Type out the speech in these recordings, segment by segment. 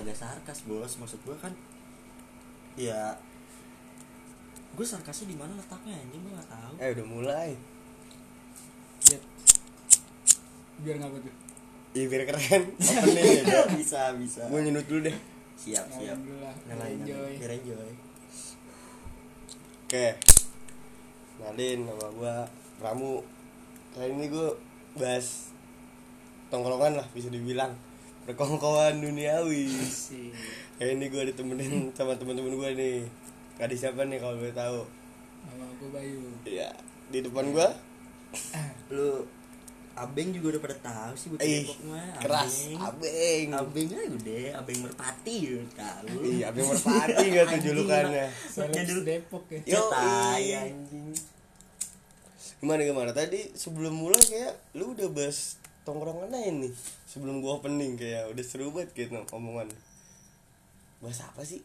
kagak sarkas bos. Maksud gue kan ya gue sarkasnya di mana letaknya anjing? Gue nggak tahu. Eh udah mulai. Lihat. biar ngapa tuh. Iya biar keren. Opening ya bisa bisa. Gue nyedut dulu deh. Siap siap. Alhamdulillah. Nyalain enjoy. Nyalain. biar enjoy. Oke. Nadin nama gue Pramu. Kali ini gue bahas tongkrongan lah bisa dibilang perkongkowan duniawi. Sih kayak ini gue ditemenin sama teman-teman gue nih. Kadi siapa nih kalau boleh tahu. Nama gue Bayu. Iya di depan gue lu abeng juga udah pada tahu sih buat Depok mah. keras abeng. Abeng. Aja udah abeng merpati lu tahu. Iya abeng merpati gak tuh julukannya? Selebs Jadul- Depok ya. Yo, tai ih. anjing gimana gimana? Tadi sebelum mulai kayak lu udah bahas tongkrongan aja nih sebelum gua opening kayak udah seru banget gitu omongan. Bahas apa sih?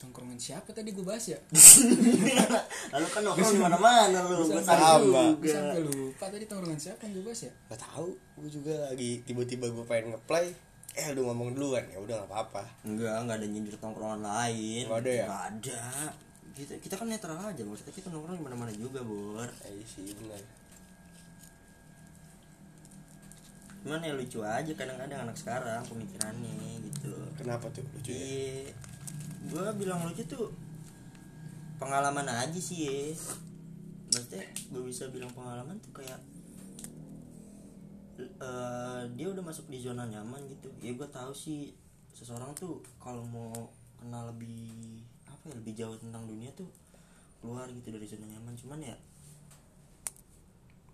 Tongkrongan siapa tadi gue bahas ya? Lalu kan nongkrong di mana mana lu gue Sama. gue lupa tadi tongkrongan siapa yang gue bahas ya? Gak tahu gua juga lagi tiba-tiba gua pengen ngeplay. Eh lu ngomong duluan. Ya udah gak apa-apa. Enggak enggak ada nyindir tongkrongan lain. Nggak ada ya? Nggak ada. Kita kita kan netral aja. Maksudnya kita nongkrong di mana mana juga bor. Eh sih benar cuman ya lucu aja kadang-kadang anak sekarang pemikirannya gitu. Kenapa tuh lucu ya? Iya. Gue bilang lucu tuh pengalaman aja sih ya maksudnya gue bisa bilang pengalaman tuh kayak eh, dia udah masuk di zona nyaman gitu. Ya gue tahu sih seseorang tuh kalau mau kenal lebih apa ya lebih jauh tentang dunia tuh keluar gitu dari zona nyaman. Cuman ya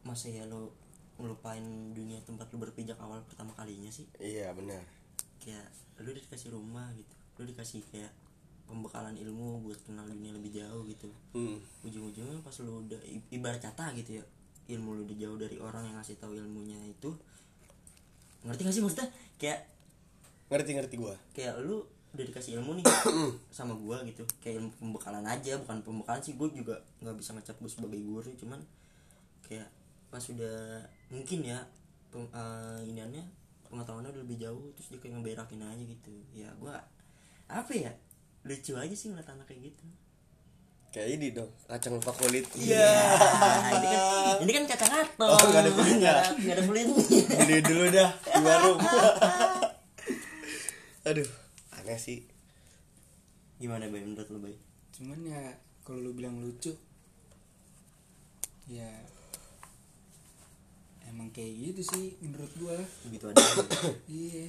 masa ya lo ngelupain dunia tempat lu berpijak awal pertama kalinya sih. Iya benar. Kayak lu dikasih rumah gitu lu dikasih kayak pembekalan ilmu buat kenal dunia lebih jauh gitu. Hmm. ujung-ujungnya pas lu udah ibarat kata gitu ya ilmu lu udah jauh dari orang yang ngasih tahu ilmunya itu ngerti gak sih maksudnya? Kayak ngerti ngerti gua. kayak lu udah dikasih ilmu nih sama gua gitu. Kayak ilmu pembekalan aja bukan pembekalan sih gue juga nggak bisa ngecap gue sebagai guru cuman kayak pas udah mungkin ya peng, eh, iniannya pengetahuannya udah lebih jauh terus dia kayak ngeberakin aja gitu ya gua apa ya lucu aja sih ngeliat anak kayak gitu kayak ini dong kacang favorit Iya, ini kan ini kan kacang atom. Oh, nggak ada kulitnya. Nggak ada- kulitnya. beli dulu dah di warung aduh aneh sih Gimana bay menurut lu bay? cuman ya kalau lu bilang lucu ya emang kayak gitu sih menurut gua. Begitu aja. iya.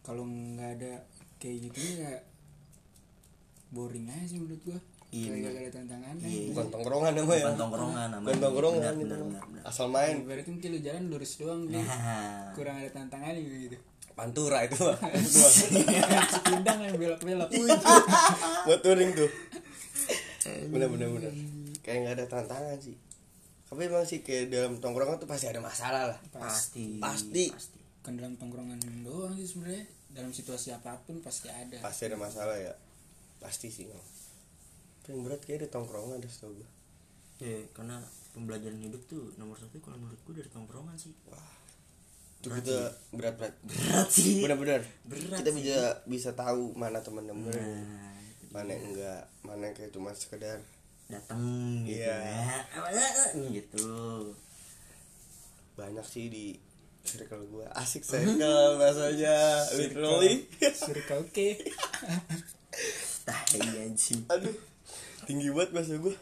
Kalau nggak ada kayak gitu ya boring aja sih menurut gua. Iya, kayak bener. gak ada tantangannya Iya. bukan tongkrongan namanya. Bukan tongkrongan namanya. bukan tongkrongan. Benar, benar, benar, benar. asal main. Berarti mungkin lu jalan lurus doang nih Nah, kurang ada tantangannya gitu. Pantura itu mah sepindang yang belok-belok. Buat touring tuh. Bener bener bener kayak nggak ada tantangan sih tapi emang sih kayak dalam tongkrongan tuh pasti ada masalah lah pasti. Pasti. Pasti. kan dalam tongkrongan doang sih sebenarnya dalam situasi apa pun pasti ada pasti ada masalah ya pasti sih Bang. paling berat kayak di tongkrongan deh setahu gue Ya, karena pembelajaran hidup tuh nomor satu kalau menurut gue dari tongkrongan sih. itu kita berat berat Berat sih. bener Berat kita sih. bisa bisa tahu mana teman-teman Nah, mana yang enggak mana yang kayak cuma sekedar datang gitu Iya. ya. gitu. banyak sih di circle gue asik circle bahasanya literally. Circle K Tai anjing. aduh. Tinggi banget bahasa gue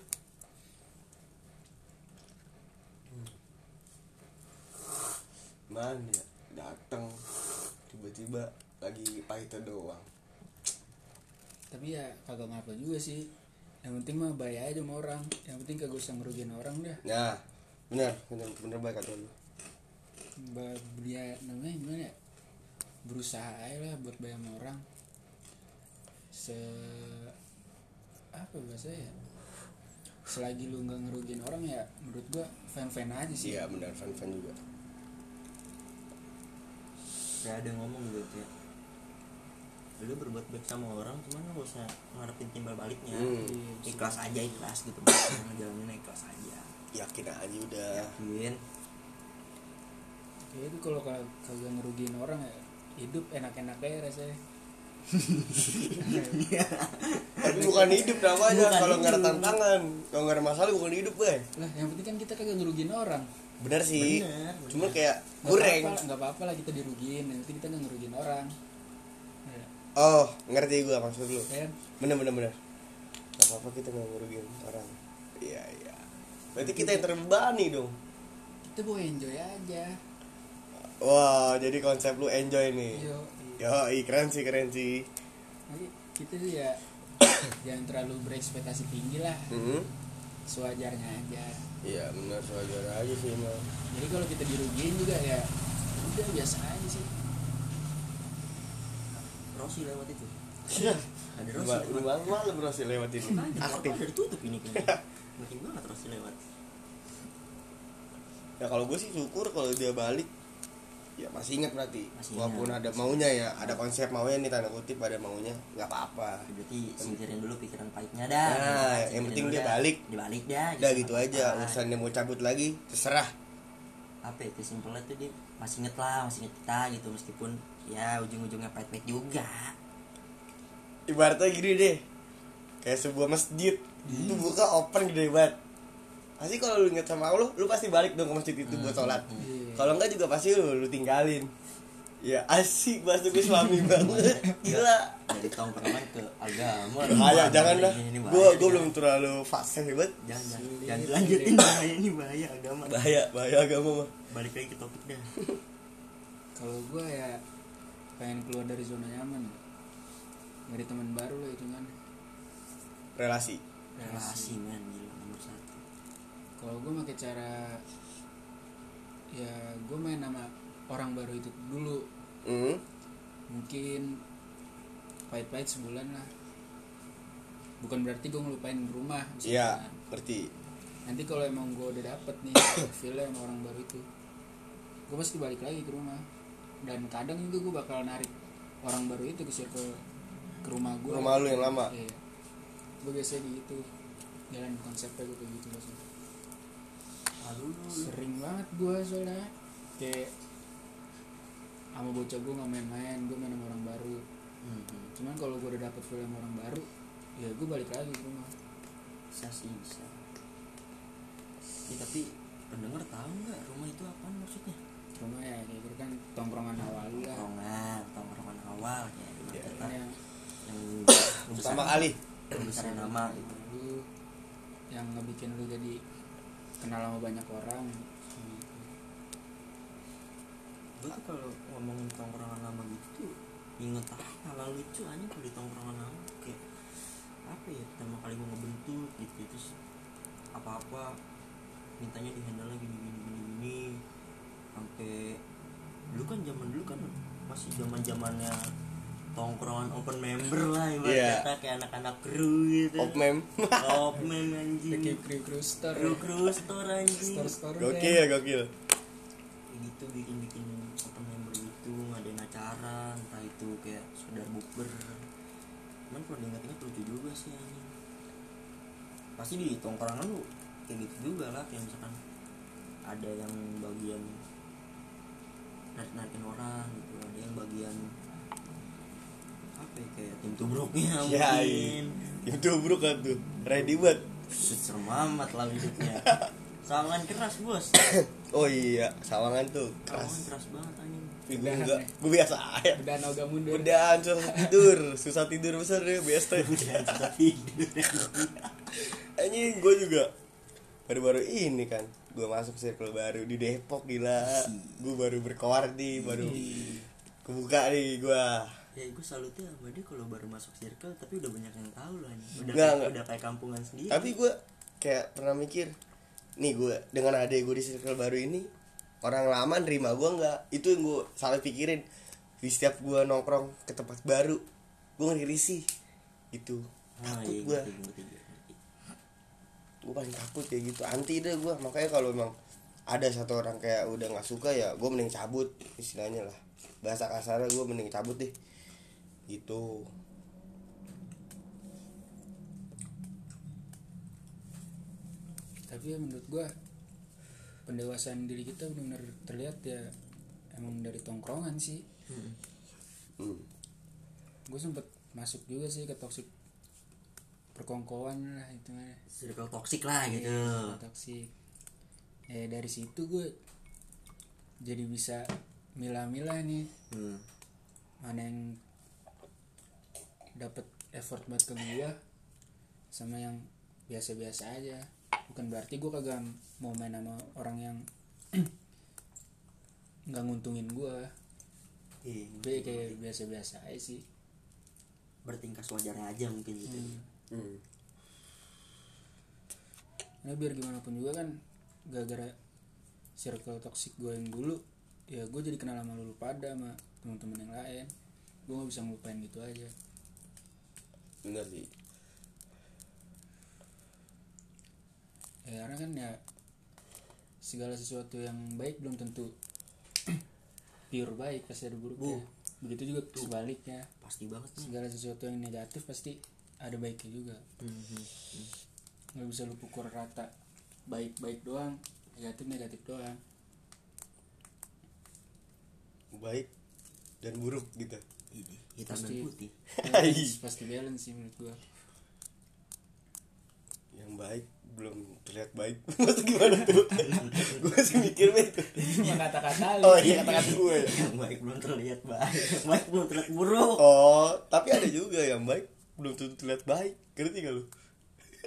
mana ya? Datang tiba-tiba lagi pahitnya doang. Tapi ya kagak ngapa juga sih yang penting mah bayar aja sama orang. Yang penting kagak usah ngerugiin orang dah. Nah benar benar benar baik kata lu. Dia namanya gimana ya? Berusaha aja lah buat bayar sama orang. Se apa bahasa ya? Selagi lu nggak ngerugiin orang ya menurut gua fan fan aja sih. Iya benar fan fan juga. Kayak ada ngomong gitu kayak lu berbuat baik sama orang cuman lu gak usah ngarepin timbal baliknya. Hmm. ikhlas aja ikhlas gitu ngejalanin ikhlas aja. Yakin aja udah. Yakin. Ya itu kalau kag- kagak ngerugiin orang ya hidup enak-enak aja rasanya. Tapi bukan hidup namanya kalau nggak ada tantangan. Kalau nggak ada masalah bukan hidup gue lah yang penting kan kita kagak ngerugiin orang. Bener sih. Bener, cuma kayak apa-apa- nggak apa-apa lah kita dirugiin. Yang penting kita nggak ngerugiin orang. ya, oh ngerti gue maksud lu. Kan bener bener bener. Nggak apa apa kita nggak ngerugiin orang. Iya iya. Berarti kita yang terbebani dong. Kita mau enjoy aja. Wah jadi konsep lu enjoy nih. Yo yo keren sih keren sih. Kita tuh ya jangan terlalu berekspektasi tinggi lah. Mhm. sewajarnya aja. Iya bener sewajar aja sih emang jadi kalau kita dirugiin juga ya udah biasa aja sih Rossi lewat itu. Ada Rossi lewat. rumah malam bro sih lewat ini Makanya, aktif. Udah ditutup ini kayaknya makin banget Rossi lewat. Ya kalau gue sih syukur kalau dia balik. Ya masih ingat berarti. Masih walaupun ingat. ada maunya ya ada konsep maunya nih tanda kutip ada maunya nggak apa-apa. Berarti singkirin dulu pikiran pahitnya dah. Nah, yang penting dia dah. balik. dia balik dah udah gitu aja urusan dia mau cabut lagi terserah. Apa ya simpelnya tuh dia masih inget lah masih inget kita gitu meskipun ya ujung-ujungnya pahit-pahit juga. Ibaratnya gini deh kayak sebuah masjid. Itu buka open gede banget pasti kalau lu inget sama Allah lu pasti balik dong ke masjid itu buat sholat. Iya. kalau enggak juga pasti lu, lu tinggalin. Ya asik masuk islami banget. Gila. Dari tongkrongan ke agama. Bahaya jangan bahaya. gua gua belum terlalu fase banget jangan jangan, lanjutin bahaya ini bahaya agama. Bahaya bahaya agama mah. Balik lagi ke topik dah. Kalau gue ya pengen keluar dari zona nyaman. Dari teman baru lah itu kan. Relasi. Relasi men gila nomor satu. Kalau gue pakai cara ya gue main sama orang baru itu dulu. Hmm. mungkin pahit-pahit sebulan lah. Bukan berarti gue ngelupain rumah iya ngerti. Nanti kalau emang gue udah dapet nih feelnya sama orang baru itu gue pasti balik lagi ke rumah dan kadang juga gue bakal narik orang baru itu ke circle ke rumah gue Rumah lu yang lama? iya. Gue biasanya gitu jalan konsepnya gue kayak gitu biasanya. Lalu sering banget gue soalnya. Kayak sama bocah gue nggak main-main gue main sama orang baru. Hmm, cuman kalau gue udah dapet feel sama orang baru ya gue balik lagi ke rumah. Bisa sih bisa. Ya, tapi pendengar tahu nggak rumah itu apaan maksudnya? Rumah ya kan tongkrongan awal lu lah. Tongkrongan tongkrongan awal. Kata yang yang pertama kali. Besar nama gitu lu yang ngebikin lu jadi kenal sama banyak orang. Gitu. gue tuh kalau ngomongin tongkrongan lama gitu inget ah hal lucu aja kalau di tongkrongan lama kayak apa ya pertama kali mau ngebentuk gitu terus apa apa mintanya di handle gini gini gini gini. Sampai dulu kan zaman dulu kan masih zaman zamannya tongkrongan open member lah ibarat Iya. kata kayak anak-anak kru gitu. Opmem Opmem anjing. Kayak kru kru store kru kru store anjing. Store store gokil ya gokil. Gitu bikin bikin open member gitu ngadain acara entah itu kayak sekedar bukber. Cuman kalau diingat-ingat lucu juga sih anjing. Pasti di tongkrongan lu kayak gitu juga lah kayak misalkan ada yang bagian narik narikin orang gitu ada yang bagian apa ya kayak tim tubruknya ya mungkin. itu bro kan tuh. Ready buat. Serem amat lah hidupnya. Sawangan keras bos. Oh iya sawangan tuh sawangan keras. keras banget anjing. Gue enggak gue biasa aja. Udah noga mundur. Udah susah tidur. Susah tidur besar deh biasa. Susah tidur. Anjing gue juga baru-baru ini kan gue masuk circle baru di Depok gila. Gue baru berkoar nih baru kebuka nih gue ya gue salutnya sama dia kalau baru masuk circle tapi udah banyak yang tahu loh anjing. udah Nggak, kayak, nggak. udah kayak kampungan sendiri. Tapi gue kayak pernah mikir nih gue dengan adek gue di circle baru ini orang lama nerima gue nggak? Itu yang gue salah pikirin. Di setiap gue nongkrong ke tempat baru gue ngeri risih. Gitu ah, takut iya, gue. Gue paling takut kayak gitu anti deh gue makanya kalau emang ada satu orang kayak udah nggak suka ya gue mending cabut istilahnya lah. Bahasa kasarnya gue mending cabut deh. Gitu. Tapi ya menurut gua pendewasaan diri kita benar-benar terlihat ya emang dari tongkrongan sih. Hmm. gue sempet masuk juga sih ke toxic perkongkowan lah itu mah. Circle toxic lah gitu. Iya, toxic. Eh dari situ gue jadi bisa milah-milah nih. Hmm. mana yang dapat effort buat ke gue sama yang biasa-biasa aja. Bukan berarti gue kagak mau main sama orang yang nggak nguntungin gue Iya, kayak biasa-biasa aja sih. Bertingkah sewajarnya aja mungkin gitu. Hmm. Nah biar gimana pun juga kan gara-gara circle toxic gue yang dulu ya gue jadi kenal sama lu pada sama teman-teman yang lain. Gue nggak bisa ngelupain gitu aja. Bener sih. Ya karena kan ya segala sesuatu yang baik belum tentu pure baik pasti ada buruknya. Begitu juga sebaliknya. Pasti banget segala sesuatu yang negatif pasti ada baiknya juga. Hmm, hmm. nggak bisa lu pukul rata. Baik baik doang negatif negatif doang. Baik dan buruk gitu. Ini hitam dan Pasti. putih. balance, pasti balance sih menurut gue yang baik belum terlihat baik. Maksud gimana tuh? Gue masih mikir bet yang kata-kata oh iya kata-kata gue ya. yang baik belum terlihat baik. Yang baik belum terlihat buruk. Oh tapi ada juga yang baik belum tentu terlihat baik. Ngerti gak lu?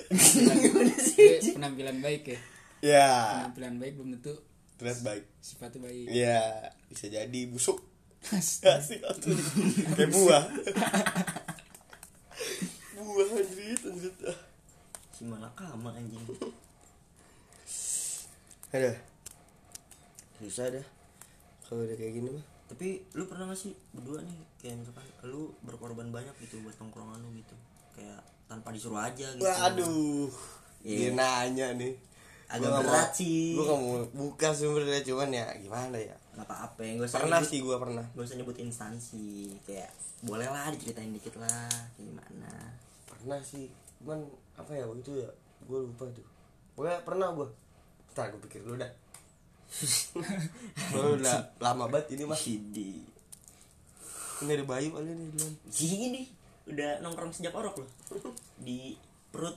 Jadi, penampilan baik ya? Ya. Penampilan baik belum tentu terlihat baik. sifatnya baik. Ya bisa jadi busuk. Asik tuh kayak buah. Buah anjrit anjrit. Ah. si malakama anjing. Ada? Susah dah. Kalau udah kayak gini mah tapi lu pernah gak sih berdua nih kayak misalkan lu berkorban banyak gitu buat tongkrongan lu gitu? Kayak tanpa disuruh aja gitu. Waduh dia Iya. nanya nih. Agak Gua berat mau- sih. gua gak mau buka sumbernya cuman ya gimana ya? Nggak apa-apa ya? Gak usah pernah nyebut- sih gua pernah. gak usah nyebut instansi. Kayak boleh lah diceritain dikit lah kayak gimana. Pernah sih cuman apa ya waktu itu ya gue lupa tuh. Pokoknya pernah gue ntar gue pikir dulu dah. Gua udah lama banget ini mah Hidi ini ada bayu kali nih duluan gini. Udah nongkrong sejak orok loh. Di perut.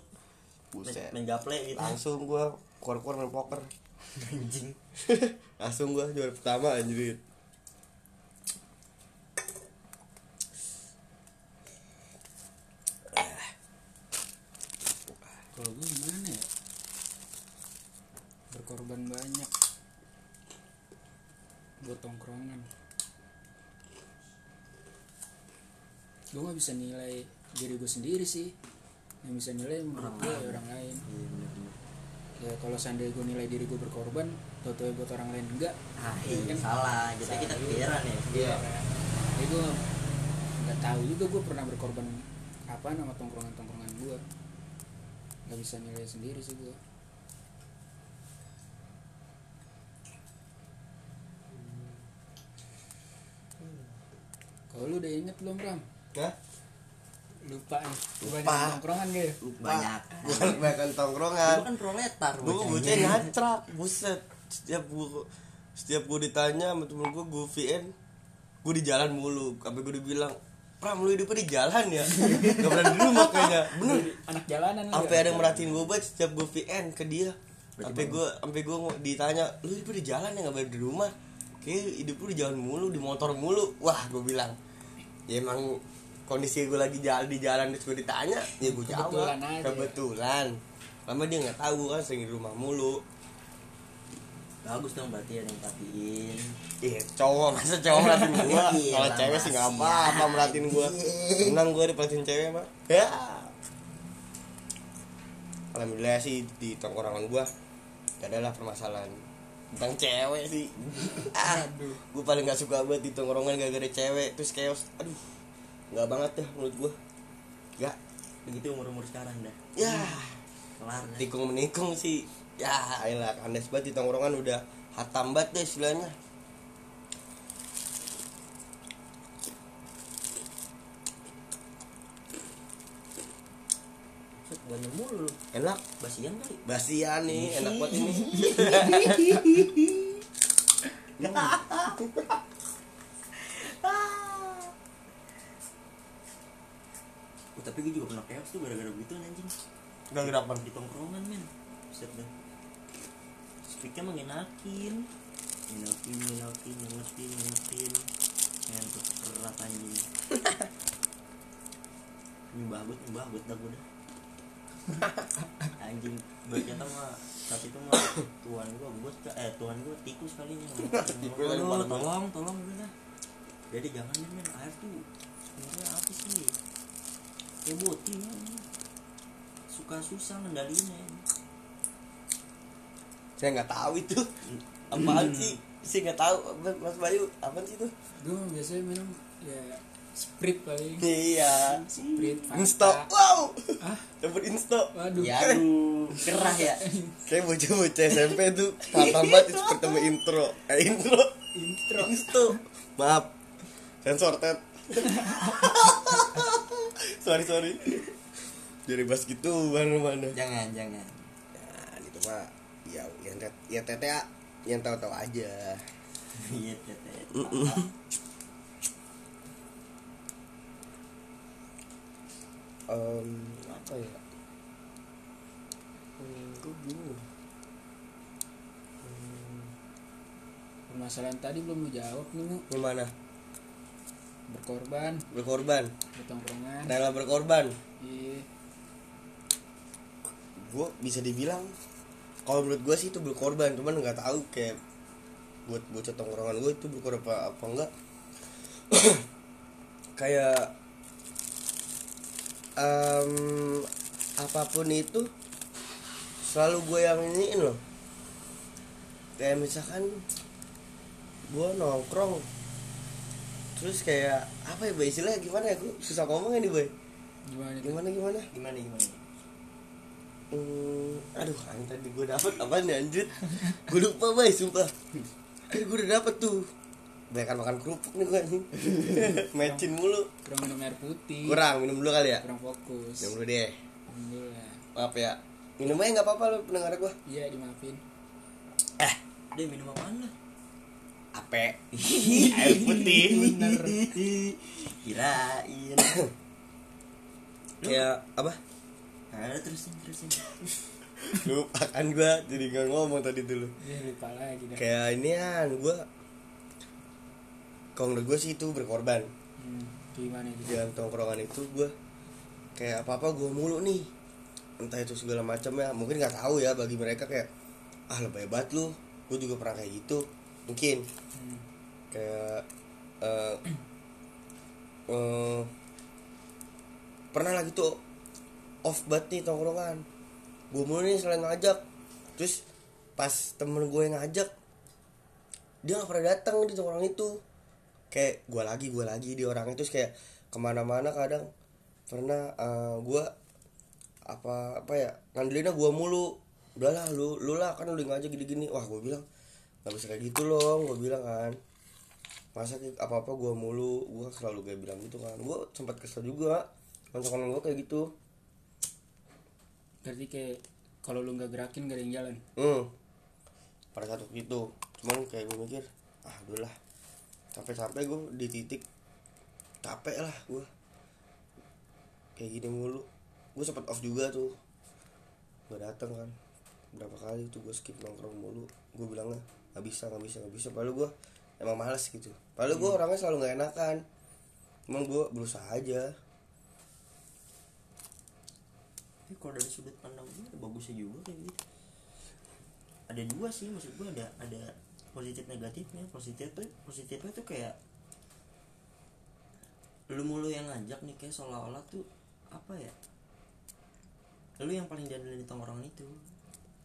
Buset. Main gaple gitu. Langsung gue keluar-keluar main poker. Anjing. Langsung gue juara pertama anjir kalau gue gimana ya berkorban banyak buat tongkrongan gue nggak bisa nilai diri gue sendiri sih. Yang bisa nilai menurut gue ya orang lain. Iya ya kalau seandainya gue nilai diri gue berkorban tau buat orang lain enggak ah iya Kan? salah. Jadi kita kepikiran ya. Iya. Jadi gue nggak tahu juga gue pernah berkorban apa nama tongkrongan tongkrongan gue nggak bisa nilai sendiri sih gue kalau lu udah inget belum Ram Hah? lupa nih. Lupa. Banyak tongkrongan gitu Lu banyak gue kebanyakan. Lu tongkrongan kan proletar gue bocah. Nyatrak buset. Setiap gue setiap gue ditanya sama temen gue gue VN gue di jalan mulu. Sampai gue dibilang Pram lu hidupnya di jalan ya? Gak pernah di rumah kayaknya. Bener. Anak jalanan Sampai ya? ada yang merhatiin gue banget setiap gue VN ke dia. Sampai gue sampai gue ditanya Lu hidupnya di jalan ya? Gak balik di rumah. Kayak hidup lu di jalan mulu, di motor mulu. Wah gue bilang. Ya emang kondisi gue lagi jalan di jalan terus gue ditanya ya gue jawab Kebetulan aja. kebetulan lama dia nggak tahu kan sering di rumah mulu bagus dong berarti ada yang perhatiin Iya, cowok masa cowok merhatiin gua. Iya, Kalau cewek sih nggak masih apa-apa merhatiin gua. Senang gua diperhatiin cewek mah. Ya. Alhamdulillah sih di tongkrongan gua gak ada lah permasalahan tentang cewek sih. Ah, gua paling gak suka banget di tongkrongan gara-gara cewek terus chaos. Aduh, nggak banget dah menurut gua. Gak. begitu umur umur sekarang dah Ya, kelar dah tikung menikung sih. Ya, elah kandas banget di tongkrongan udah hatam banget deh istilahnya. Banyak mulu lu. Enak. basian kali Basian nih, enak banget ini. tapi gue juga pernah chaos tuh gara-gara begitu anjing. Gak kenapa di tongkrongan men. Buset dah Speaknya mengenakin. Ngenakin, ngenakin, ngenakin, ngenakin Ngantuk berat anjing. Nyembah gue, nyembah gue dah gue dah. Anjing kata mah Saat itu mah Tuan gue, gue Eh Tuan gue tikus Aduh, banget. tolong, tolong gue dah. Jadi jangan deh men Air tuh Sebenernya apa sih Ya boti men Suka susah ngendaliinnya Saya nggak tahu itu. Apaan sih? Saya nggak tahu. Mas Bayu Apaan sih itu? Gue biasanya minum ya sprit paling Iya. Sprit Insto Fanta. Wow. Ah Dapet Insto waduh. Ya aduh. Gerah ya. Kayak bocah-bocah SMP tuh Kapan banget itu pertama intro. Eh intro. Intro. Insto Maaf. Sensor tet Sorry sorry. Jadi bahas gitu mana-mana Jangan, jangan. Nah itu mah Ya yang tet ya tete ya, yang tahu-tahu aja. Iya, tete. Em, apa ya? Hmm, gue bingung. Permasalahan tadi belum lu jawab nih gimana berkorban. Berkorban. Bertongkrongan rela berkorban. Iya. Gue bisa dibilang kalau menurut gue sih itu berkorban cuman nggak tahu kayak buat bocah tongkrongan gue itu berkorban apa, apa enggak. Kayak em, apa pun itu selalu gue yang iniin loh. Kayak misalkan gue nongkrong terus kayak apa ya boy? Istilahnya gimana ya? Gue susah ngomong nih boy. Gimana itu gimana gimana? Gimana, gimana? Hmm, aduh kan tadi gue dapet apa nih anjir? Gue lupa bay sumpah. Tadi gue udah dapet tuh. Banyak makan kerupuk nih gue anjing. Mecin mulu. Kurang minum air putih. Kurang minum dulu kali ya? Kurang fokus. Minum dulu deh. Alhamdulillah maaf ya. Minum aja nggak apa-apa lu pendengar gue iya dimaafin. Eh. Dia minum apaan lah? Ape. Air putih. Bener. Kirain ya apa? Ada terusin, terusin. Lupakan gue jadi nggak ngomong tadi dulu. Iya lupa lagi dah. Kayak ini kan gue kalau menurut gue sih itu berkorban. Hmm, gimana gitu dalam tongkrongan itu gue kayak apa apa gue mulu nih. Entah itu segala macam ya mungkin nggak tahu ya bagi mereka kayak ah lebay banget lu. Gue juga pernah kayak gitu mungkin. Hmm. kayak eh eh, pernah lagi tuh off banget nih tongkrongan. Gue mulu nih selain ngajak terus pas temen gue yang ngajak dia nggak pernah datang di tongkrongan itu. Kayak gue lagi gue lagi di orang itu kayak ke mana-mana kadang. Pernah eh, gue apa apa ya ngandelinnya gue mulu. Udahlah lu lu lah kan lu ngajak gini-gini. Wah gue bilang nggak bisa kayak gitu loh gue bilang kan. Masa apa apa gue mulu gue selalu kayak bilang gitu kan. Gue sempat kesel juga koncokan gue kayak gitu. Berarti kayak kalau lu nggak gerakin gak ada yang jalan? Hmm. Pada saat itu cuman kayak gue mikir ah udahlah sampai-sampai gue di titik capek lah gue kayak gini mulu. Gue sempat off juga tuh. Gue dateng kan. Berapa kali tuh gue skip nongkrong mulu. Gue bilangnya nggak bisa nggak bisa nggak bisa. Padahal gue emang males gitu. Padahal gue orangnya selalu nggak enakan. Cuman gue berusaha aja. Tapi kalau dari sudut pandang gue ada bagusnya juga kayak gitu. Ada dua sih maksud gue ada ada positif negatifnya. Positif tuh positifnya tuh kayak Lu mulu yang ngajak nih kayak seolah-olah tuh apa ya Lu yang paling diandelin di tongkrongan itu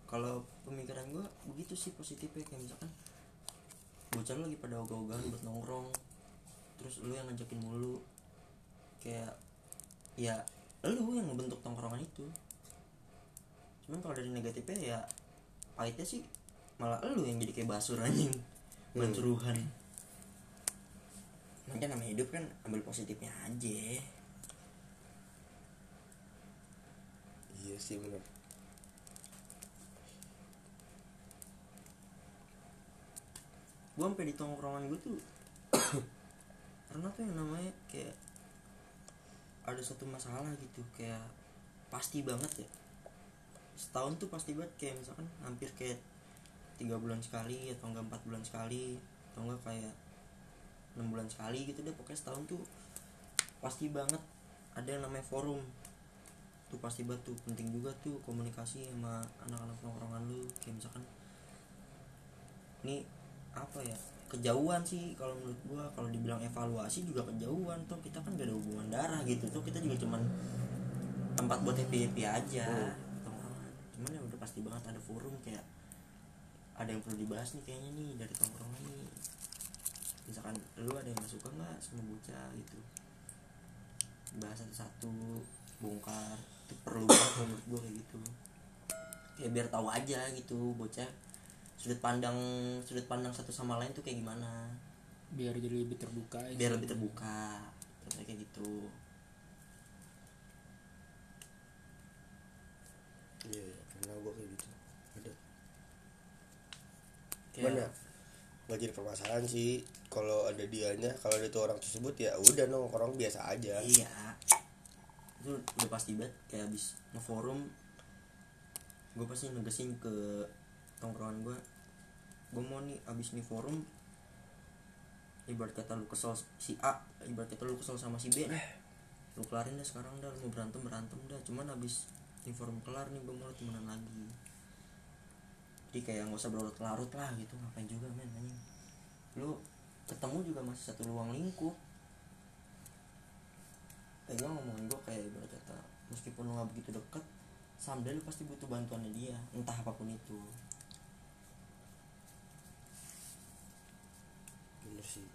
Kalau pemikiran gue begitu sih positifnya kayak misalkan Bocah lu lagi pada ogah-ogahan buat nongkrong Terus lu yang ngajakin mulu. Kayak ya lu yang ngebentuk tongkrongan itu. Cuman kalau dari negatifnya ya pahitnya sih malah lu yang jadi kayak basur anjing. Bancuruhan makanya namanya hidup kan ambil positifnya aja. Iya sih bener gue sampai di tongkrongan gue tuh pernah tuh yang namanya kayak ada satu masalah gitu kayak pasti banget ya. Setahun tuh pasti banget kayak misalkan hampir kayak tiga bulan sekali atau enggak empat bulan sekali atau enggak kayak enam bulan sekali gitu deh pokoknya setahun tuh pasti banget ada yang namanya forum. Tuh pasti banget tuh penting juga tuh komunikasi sama anak-anak nongkrongan lu kayak misalkan ini apa ya kejauhan sih kalau menurut gua. Kalau dibilang evaluasi juga kejauhan tuh. Kita kan gak ada hubungan darah gitu tuh. Kita juga cuman tempat buat happy happy aja tongkrongan cuman ya udah pasti banget ada forum kayak ada yang perlu dibahas nih kayaknya nih dari tongkrongan nih. Misalkan lu ada yang suka nggak sama bocah gitu? Bahas satu-satu bongkar. Itu perlu banget menurut gue kayak gitu. Ya biar tahu aja gitu bocah sudut pandang sudut pandang satu sama lain tuh kayak gimana? Biar jadi lebih terbuka ya. Biar sih. lebih terbuka Contohnya kayak gitu. Iya iya, pernah gue kayak gitu. Ada. Kayak- cuman ya nggak jadi permasalahan sih kalau ada dianya kalau ada tuh orang tersebut ya udah nongkrong biasa aja. Iya. Itu udah pasti banget kayak abis ngeforum gue pasti negesin ke tongkrongan gue gue mau nih abis nih forum ibarat kata lu kesel si A ibarat kata lu kesel sama si B nih. Lu kelarin dah sekarang dah lu mau berantem berantem dah. Cuman abis nih forum kelar nih gue mau temenan lagi. Jadi kayak nggak usah berlarut-larut lah gitu ngapain juga men anjing. Lu ketemu juga masih satu ruang lingkup. Kayak gue ngomongin gue kayak ibarat kata meskipun lu gak begitu deket someday lu pasti butuh bantuannya dia entah apa pun itu bener sih.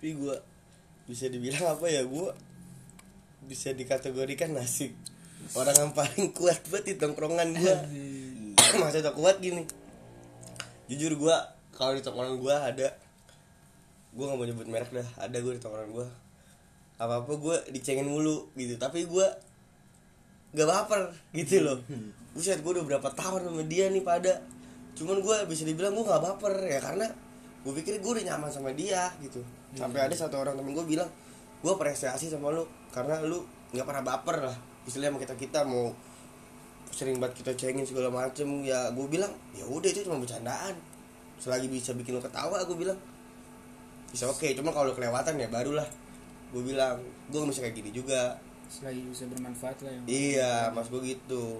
Tapi gue bisa dibilang apa ya gue bisa dikategorikan nasib orang yang paling kuat buat di tongkrongan gue maksudnya kuat gini. Jujur gue kalau di tongkrongan gue ada gue nggak mau nyebut merek dah ada gue di tongkrongan gue apa apa gue dicengin mulu gitu. Tapi gue gak baper gitu loh. Buset gue udah berapa tahun sama dia nih pada cuman gue bisa dibilang gue gak baper ya karena gue pikir gue udah nyaman sama dia gitu. Sampai ada satu orang temen gue bilang gue apresiasi sama lu karena lu nggak pernah baper lah. Istilahnya sama kita kita mau sering banget kita cengin segala macem ya gue bilang ya udah itu cuma bercandaan. Selagi bisa bikin lu ketawa gue bilang bisa oke cuma kalau kelewatan ya barulah. Gue bilang gue gak bisa kayak gini juga selagi bisa bermanfaat lah yang Iya, mas gue gitu.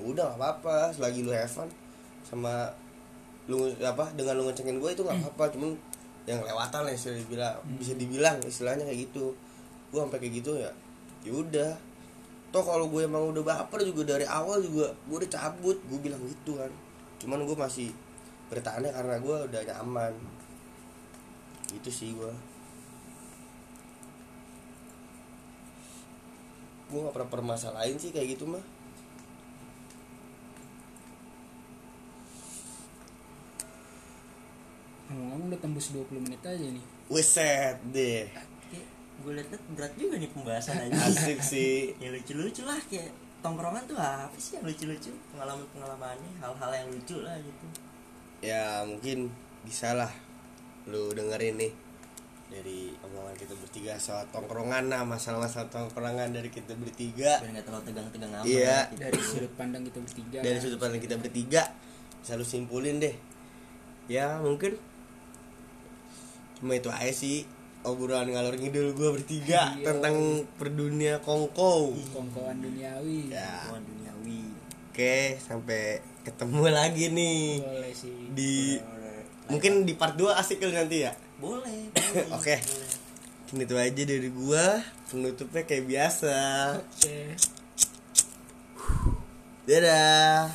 Udah gak apa-apa, selagi lu have fun sama lu apa dengan lu ngecengin gue itu nggak apa-apa, cuman yang lewatan lah istilah dibilang bisa dibilang istilahnya kayak gitu. Gue sampai kayak gitu ya. Ya udah. Toh kalau gue emang udah baper juga dari awal juga gue udah cabut, gue bilang gitu kan. Cuman gue masih bertahannya karena gue udah nyaman. Gitu sih gue. Gue gak pernah permasalahin sih kayak gitu mah. Ngomong-ngomong udah tembus 20 menit aja nih. Weset deh. Gue liat berat juga nih pembahasan aja. Asik sih. Ya lucu-lucu lah kayak tongkrongan tuh apa sih yang lucu-lucu? Pengalaman-pengalamannya hal-hal yang lucu lah gitu. Ya mungkin bisa lah Lu dengerin nih Dari omongan kita bertiga soal tongkrongan Nah masalah-masalah tongkrongan dari kita bertiga biar nggak terlalu tegang-tegang amat Iya. gitu. dari sudut pandang kita bertiga Dari sudut pandang kita bertiga Bisa lu simpulin deh Ya mungkin Cuma itu aja sih Obrolan ngalor ngidul gue bertiga Iya. Tentang perdunia kongkow kongkoan duniawi Ya Hubungan duniawi Oke, sampai ketemu lagi nih boleh sih di Boleh. mungkin di part 2 asik kali nanti ya. Boleh boleh Oke. boleh. Mungkin itu aja dari gua. Penutupnya kayak biasa. oke Dadah.